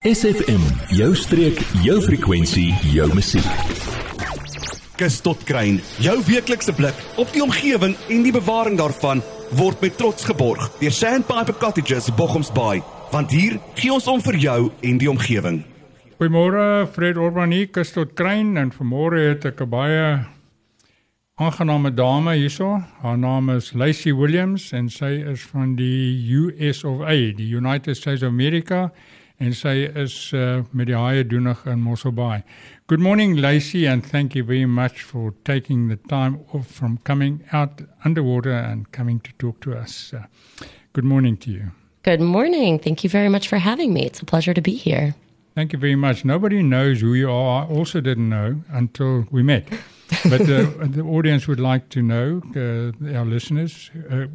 SFM, jou streek, jou frekwensie, jou musiek. Kus tot kruin, jou weeklikse blik op die omgewing en die bewaring daarvan word met trots geborg deur Sandpiper Cottages Bochums Bay, want hier gee ons om vir jou en die omgewing. Goeiemôre, Fred Urbaniek, kus tot kruin en vanmôre het ek 'n baie aangename dame hierso. Haar naam is Lacey Williams en sy is van die US of A, die United States of America en sy is uh, met die haie doenig in Mossel Bay. Good morning Lacey and thank you very much for taking the time off from coming out underwater and coming to talk to us. Uh, good morning to you. Good morning. Thank you very much for having me. It's a pleasure to be here. Thank you very much. Nobody knows who you are. I also didn't know until we met. but uh, the audience would like to know, uh, our listeners, uh,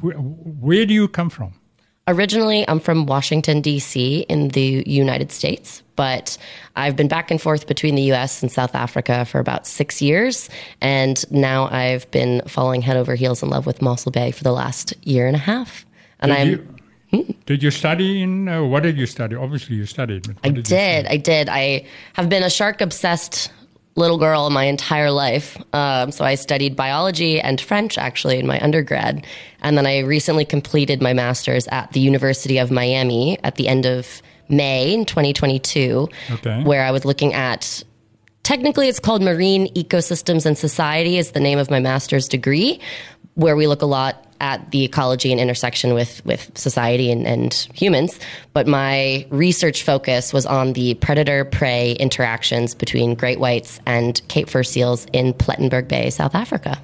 where do you come from? Originally, I'm from Washington, D.C., in the United States, but I've been back and forth between the U.S. and South Africa for about six years. And now I've been falling head over heels in love with Mossel Bay for the last year and a half. And did I'm. You, hmm? Did you study in, uh, what did you study? Obviously, you studied. I did. did I did. I have been a shark obsessed little girl my entire life. Um, so I studied biology and French actually in my undergrad. And then I recently completed my master's at the University of Miami at the end of May in 2022, okay. where I was looking at technically it's called marine ecosystems and society is the name of my master's degree where we look a lot at the ecology and intersection with with society and, and humans. But my research focus was on the predator prey interactions between great whites and Cape fur seals in Plettenberg Bay, South Africa.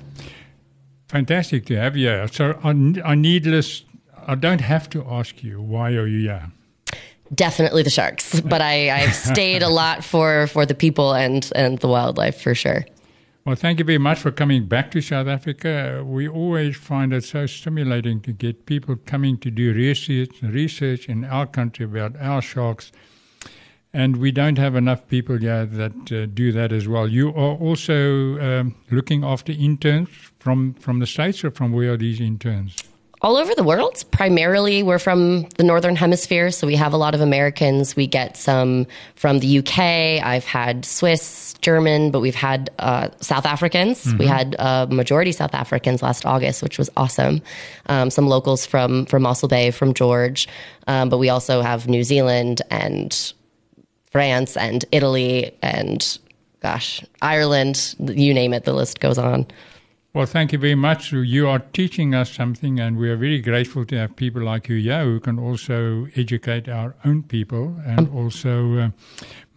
Fantastic to have you. Here. So I, I needless. I don't have to ask you why are you here. Definitely the sharks, but I, I've stayed a lot for, for the people and, and the wildlife for sure. Well, thank you very much for coming back to South Africa. We always find it so stimulating to get people coming to do research, research in our country about our sharks. And we don't have enough people here that uh, do that as well. You are also um, looking after interns from, from the States, or from where are these interns? All over the world. Primarily, we're from the Northern Hemisphere, so we have a lot of Americans. We get some from the UK. I've had Swiss, German, but we've had uh, South Africans. Mm-hmm. We had a majority South Africans last August, which was awesome. Um, some locals from from Mossel Bay, from George, um, but we also have New Zealand and France and Italy and gosh, Ireland. You name it, the list goes on. Well, thank you very much. You are teaching us something, and we are very grateful to have people like you here who can also educate our own people and um, also uh,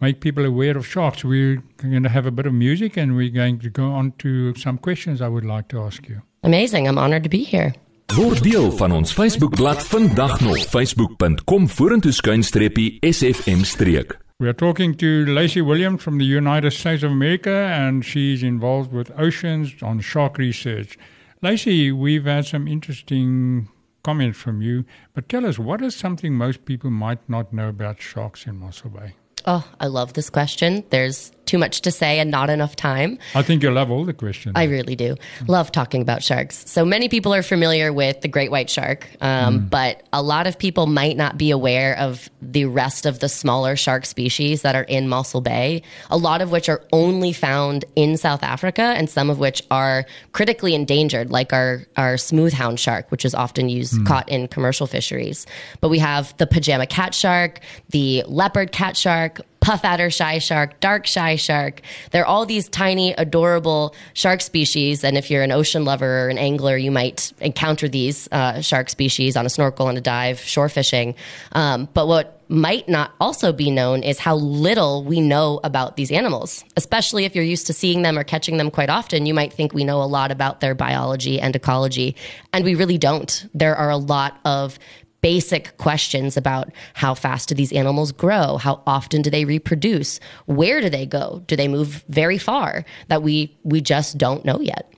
make people aware of sharks. We're going to have a bit of music, and we're going to go on to some questions I would like to ask you. Amazing. I'm honored to be here. Word deel van ons Facebookblad vandag nog facebook.com vorentoe skuinstreepie sfm streek. We are talking to Lacey Williams from the United States of America, and she's involved with oceans on shark research. Lacey, we've had some interesting comments from you, but tell us what is something most people might not know about sharks in Mossel Bay? Oh, I love this question. There's too much to say and not enough time. I think you love all the questions. I really do. Love talking about sharks. So many people are familiar with the great white shark, um, mm. but a lot of people might not be aware of the rest of the smaller shark species that are in Mossel Bay, a lot of which are only found in South Africa and some of which are critically endangered, like our, our smoothhound shark, which is often used mm. caught in commercial fisheries. But we have the pajama cat shark, the leopard cat shark, puff adder shy shark, dark shy shark. They're all these tiny, adorable shark species. And if you're an ocean lover or an angler, you might encounter these uh, shark species on a snorkel and a dive, shore fishing. Um, but what might not also be known is how little we know about these animals. Especially if you're used to seeing them or catching them quite often, you might think we know a lot about their biology and ecology, and we really don't. There are a lot of basic questions about how fast do these animals grow? How often do they reproduce? Where do they go? Do they move very far that we we just don't know yet?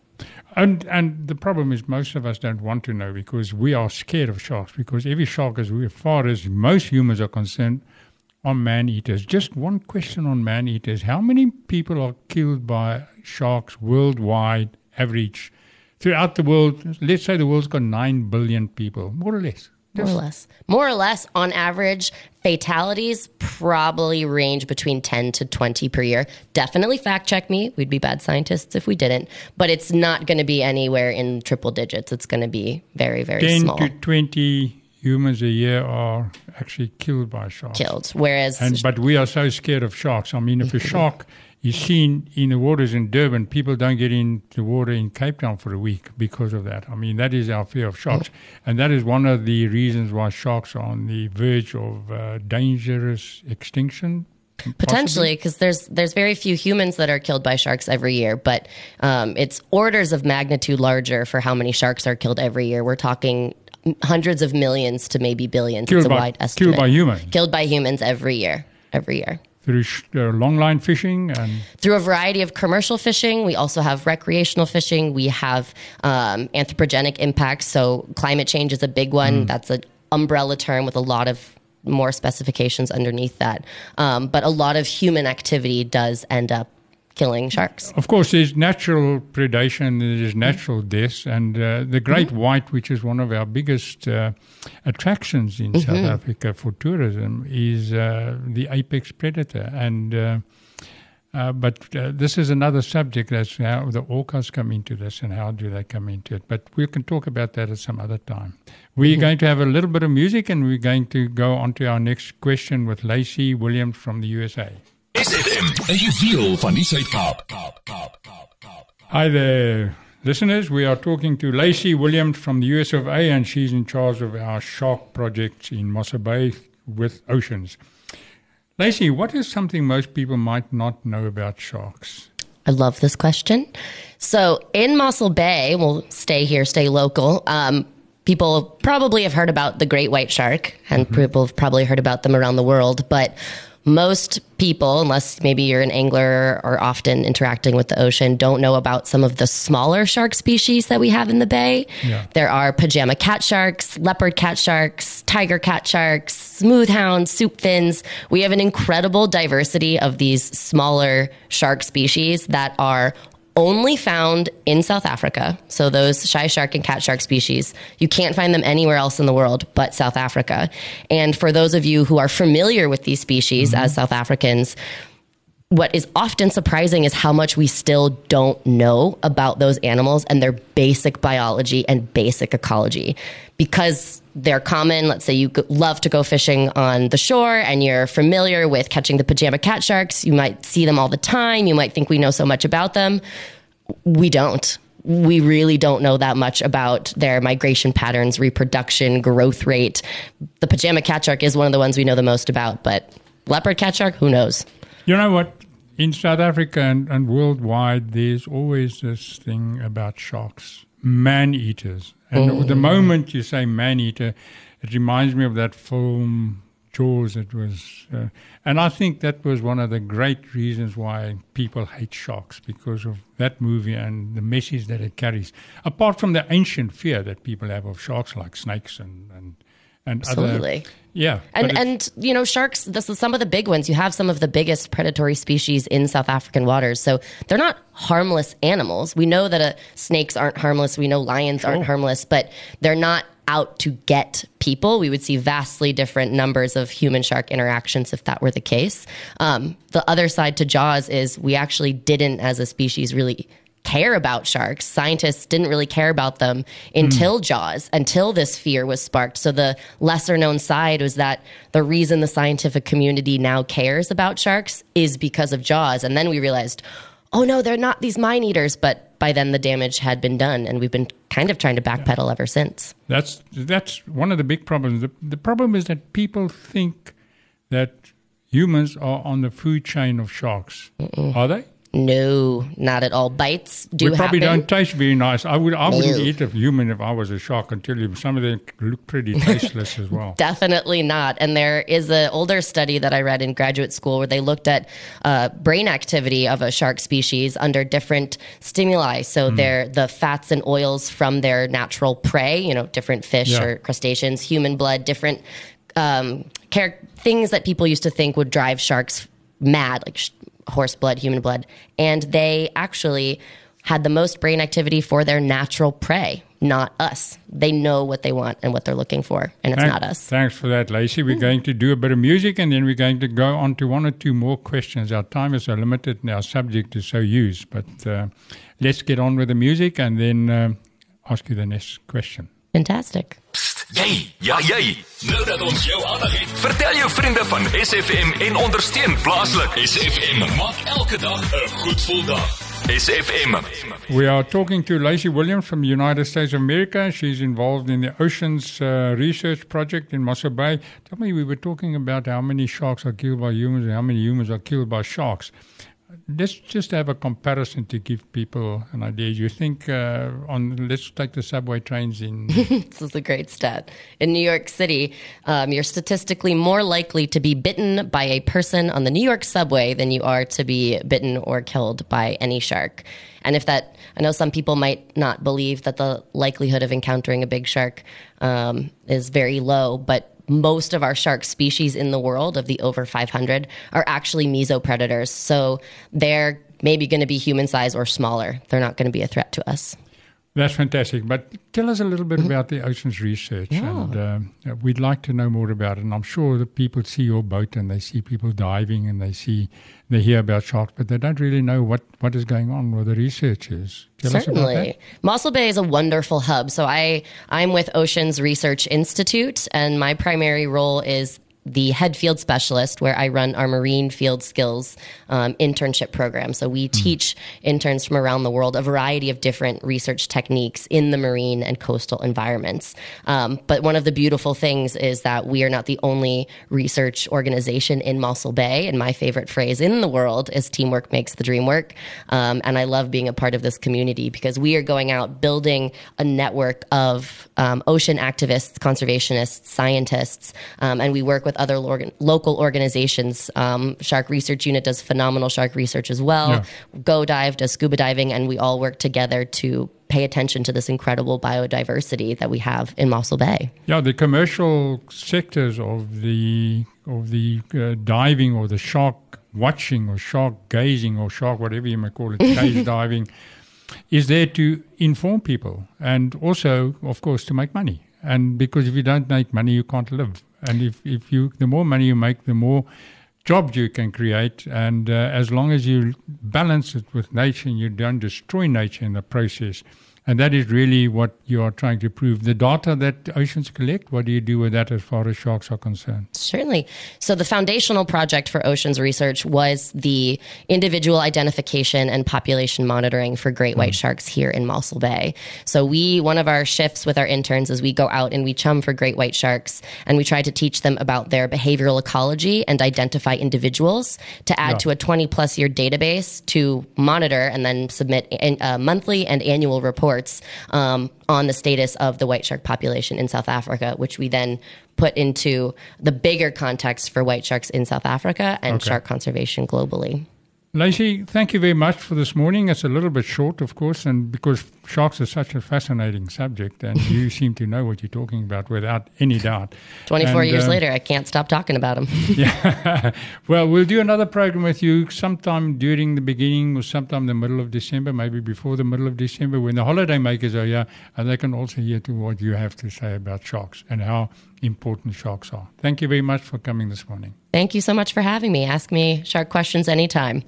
And and the problem is most of us don't want to know because we are scared of sharks because every shark is as far as most humans are concerned are man eaters. Just one question on man eaters. How many people are killed by sharks worldwide average? Throughout the world, let's say the world's got nine billion people, more or less more or less. More or less, on average, fatalities probably range between 10 to 20 per year. Definitely fact check me. We'd be bad scientists if we didn't. But it's not going to be anywhere in triple digits. It's going to be very, very 10 small. to 20 humans a year are actually killed by sharks. Killed. Whereas, And, but we are so scared of sharks. I mean, if a shark is seen in the waters in Durban, people don't get in the water in Cape Town for a week because of that. I mean, that is our fear of sharks. And that is one of the reasons why sharks are on the verge of uh, dangerous extinction. potentially because there's there's very few humans that are killed by sharks every year but um, it's orders of magnitude larger for how many sharks are killed every year we're talking hundreds of millions to maybe billions Killed it's a by- wide estimate killed by humans. killed by humans every year every year Through sh- uh, longline fishing and through a variety of commercial fishing. We also have recreational fishing. We have um, anthropogenic impacts. So climate change is a big one. That's an umbrella term with a lot of more specifications underneath that. Um, but a lot of human activity does end up killing sharks. Of course, there's natural predation, there's natural deaths, and uh, the great white, which is one of our biggest uh, attractions in South Africa for tourism, is uh, the apex predator. And uh, uh, but uh, this is another subject. That's how the orcas come into this, and how do they come into it. But we can talk about that at some other time. We're going to have a little bit of music, and we're going to go on to our next question with Lacey Williams from the USA. SFM, 'n juweel van die Suid-Kaap. Kaap, Kaap, Kaap, Kaap. Hi there, listeners. We are talking to Lacey Williams from the US of A, and she's in charge of our shark project in Mossel Bay with Oceans. Lacey, what is something most people might not know about sharks? I love this question. So in Mossel Bay, we'll stay here, stay local. Um, people probably have heard about the great white shark, and people have probably heard about them around the world. But most people, unless maybe you're an angler or often interacting with the ocean, don't know about some of the smaller shark species that we have in the bay. Yeah. There are pajama cat sharks, leopard cat sharks, tiger cat sharks, smooth hounds, soup fins. We have an incredible diversity of these smaller shark species that are only found in South Africa. So those shy shark and cat shark species, you can't find them anywhere else in the world but South Africa. And for those of you who are familiar with these species mm-hmm. as South Africans, what is often surprising is how much we still don't know about those animals and their basic biology and basic ecology. Because they're common, let's say you love to go fishing on the shore and you're familiar with catching the pajama cat sharks, you might see them all the time, you might think we know so much about them. We don't. We really don't know that much about their migration patterns, reproduction, growth rate. The pajama cat shark is one of the ones we know the most about, but leopard cat shark, who knows? You know what? In South Africa and, and worldwide, there's always this thing about sharks, man eaters. And the moment you say man eater, it reminds me of that film Jaws. It was, uh, and I think that was one of the great reasons why people hate sharks because of that movie and the message that it carries. Apart from the ancient fear that people have of sharks, like snakes and and and other, Absolutely. yeah, And and you know sharks. This is some of the big ones. You have some of the biggest predatory species in South African waters. So they're not harmless animals. We know that uh, snakes aren't harmless. We know lions aren't harmless, but they're not out to get people. We would see vastly different numbers of human shark interactions if that were the case. Um, the other side to Jaws is we actually didn't, as a species, really care about sharks. Scientists didn't really care about them until hmm. Jaws, until this fear was sparked. So the lesser known side was that the reason the scientific community now cares about sharks is because of Jaws. And then we realized, oh no, they're not these mine eaters. But by then the damage had been done, and we've been kind of trying to backpedal ever since. That's that's one of the big problems. The, the problem is that people think that humans are on the food chain of sharks. Are they? No, not at all. Bites do we probably happen. don't taste very nice. I would I wouldn't eat a human if I was a shark. Tell you, some of them look pretty tasteless as well. Definitely not. And there is an older study that I read in graduate school where they looked at uh, brain activity of a shark species under different stimuli. So they're the fats and oils from their natural prey, you know, different fish Yeah. or crustaceans, human blood, different um, things that people used to think would drive sharks mad, like sh- horse blood, human blood. And they actually had the most brain activity for their natural prey. not us. They know what they want and what they're looking for, and it's Thank- not us. Thanks for that, Lacey. We're going to do a bit of music and then we're going to go on to one or two more questions. Our time is so limited and our subject is so used. But uh, let's get on with the music and then uh, ask you the next question. Fantastic. Jy, ja jy. Nou dat ons jou aandag het, vertel jou vriende van SFM en ondersteun plaaslik. SFM maak elke dag 'n goed gevoel dag. SFM. We are talking to Lacey Williams from the United States of America. She's involved in the Oceans uh, Research Project in Mossel Bay. Tell me, we were talking about how many sharks are killed by humans and how many humans are killed by sharks. Let's just have a comparison to give people an idea. You think uh, on, let's take the subway trains in This is a great stat. In New York City, um, you're statistically more likely to be bitten by a person on the New York subway than you are to be bitten or killed by any shark. And if that, I know some people might not believe that the likelihood of encountering a big shark um, is very low, but most of our shark species in the world, of the over 500, are actually mesopredators. So they're maybe going to be human size or smaller. They're not going to be a threat to us. That's fantastic. But tell us a little bit about the oceans research, and uh, we'd like to know more about it. And I'm sure that people see your boat and they see people diving and they see they hear about sharks, but they don't really know what what is going on with the research is. Tell us about Certainly. Mossel Bay is a wonderful hub. So I I'm with Oceans Research Institute and my primary role is the head field specialist where I run our marine field skills um, internship program. So we teach interns from around the world a variety of different research techniques in the marine and coastal environments. Um, but one of the beautiful things is that we are not the only research organization in Mossel Bay. And my favorite phrase in the world is teamwork makes the dream work. Um, and I love being a part of this community because we are going out building a network of um, ocean activists, conservationists, scientists, um, and we work with other lorgan- local organizations. Um, Shark Research Unit does phenomenal shark research as well. Yeah. Go Dive does scuba diving, and we all work together to pay attention to this incredible biodiversity that we have in Mossel Bay. Yeah, the commercial sectors of the of the uh, diving or the shark watching or shark gazing or shark whatever you may call it, cage diving, is there to inform people and also, of course, to make money. And because if you don't make money, you can't live. And if, if you the more money you make, the more jobs you can create. And uh, as long as you balance it with nature and you don't destroy nature in the process. And that is really what you are trying to prove. The data that oceans collect, what do you do with that as far as sharks are concerned? Certainly. So, the foundational project for oceans research was the individual identification and population monitoring for great white sharks here in Mossel Bay. So, we, one of our shifts with our interns is we go out and we chum for great white sharks and we try to teach them about their behavioral ecology and identify individuals to add Yeah. to a 20 plus year database to monitor and then submit uh, monthly and annual reports um, on the status of the white shark population in South Africa, which we then put into the bigger context for white sharks in South Africa and Okay. shark conservation globally. Lacey, thank you very much for this morning. It's a little bit short, of course, and because sharks are such a fascinating subject, and you seem to know what you're talking about without any doubt. 24 And, years um, later, I can't stop talking about them. Yeah. well, we'll do another program with you sometime during the beginning or sometime the middle of December, maybe before the middle of December, when the holiday makers are here, and they can also hear to what you have to say about sharks and how important sharks are. Thank you very much for coming this morning. Thank you so much for having me. Ask me shark questions anytime.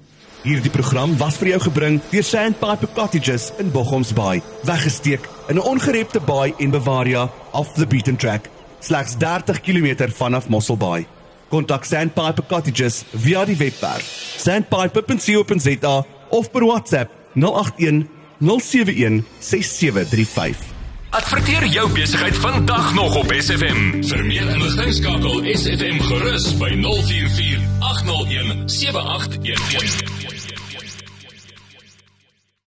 Hierdie program was vir jou gebring deur Sandpiper Cottages in Bochums Bay, weggesteek in 'n ongerepte baai en Bavaria off the beaten track, slegs 30 km vanaf Mossel Bay. Kontak Sandpiper Cottages via die webwerf sandpiper.co.za of per WhatsApp 081 071 6735. Adverteer jou besigheid vandag nog op SFM. Vir meer inligting skakel SFM gerus by 044 801 7811.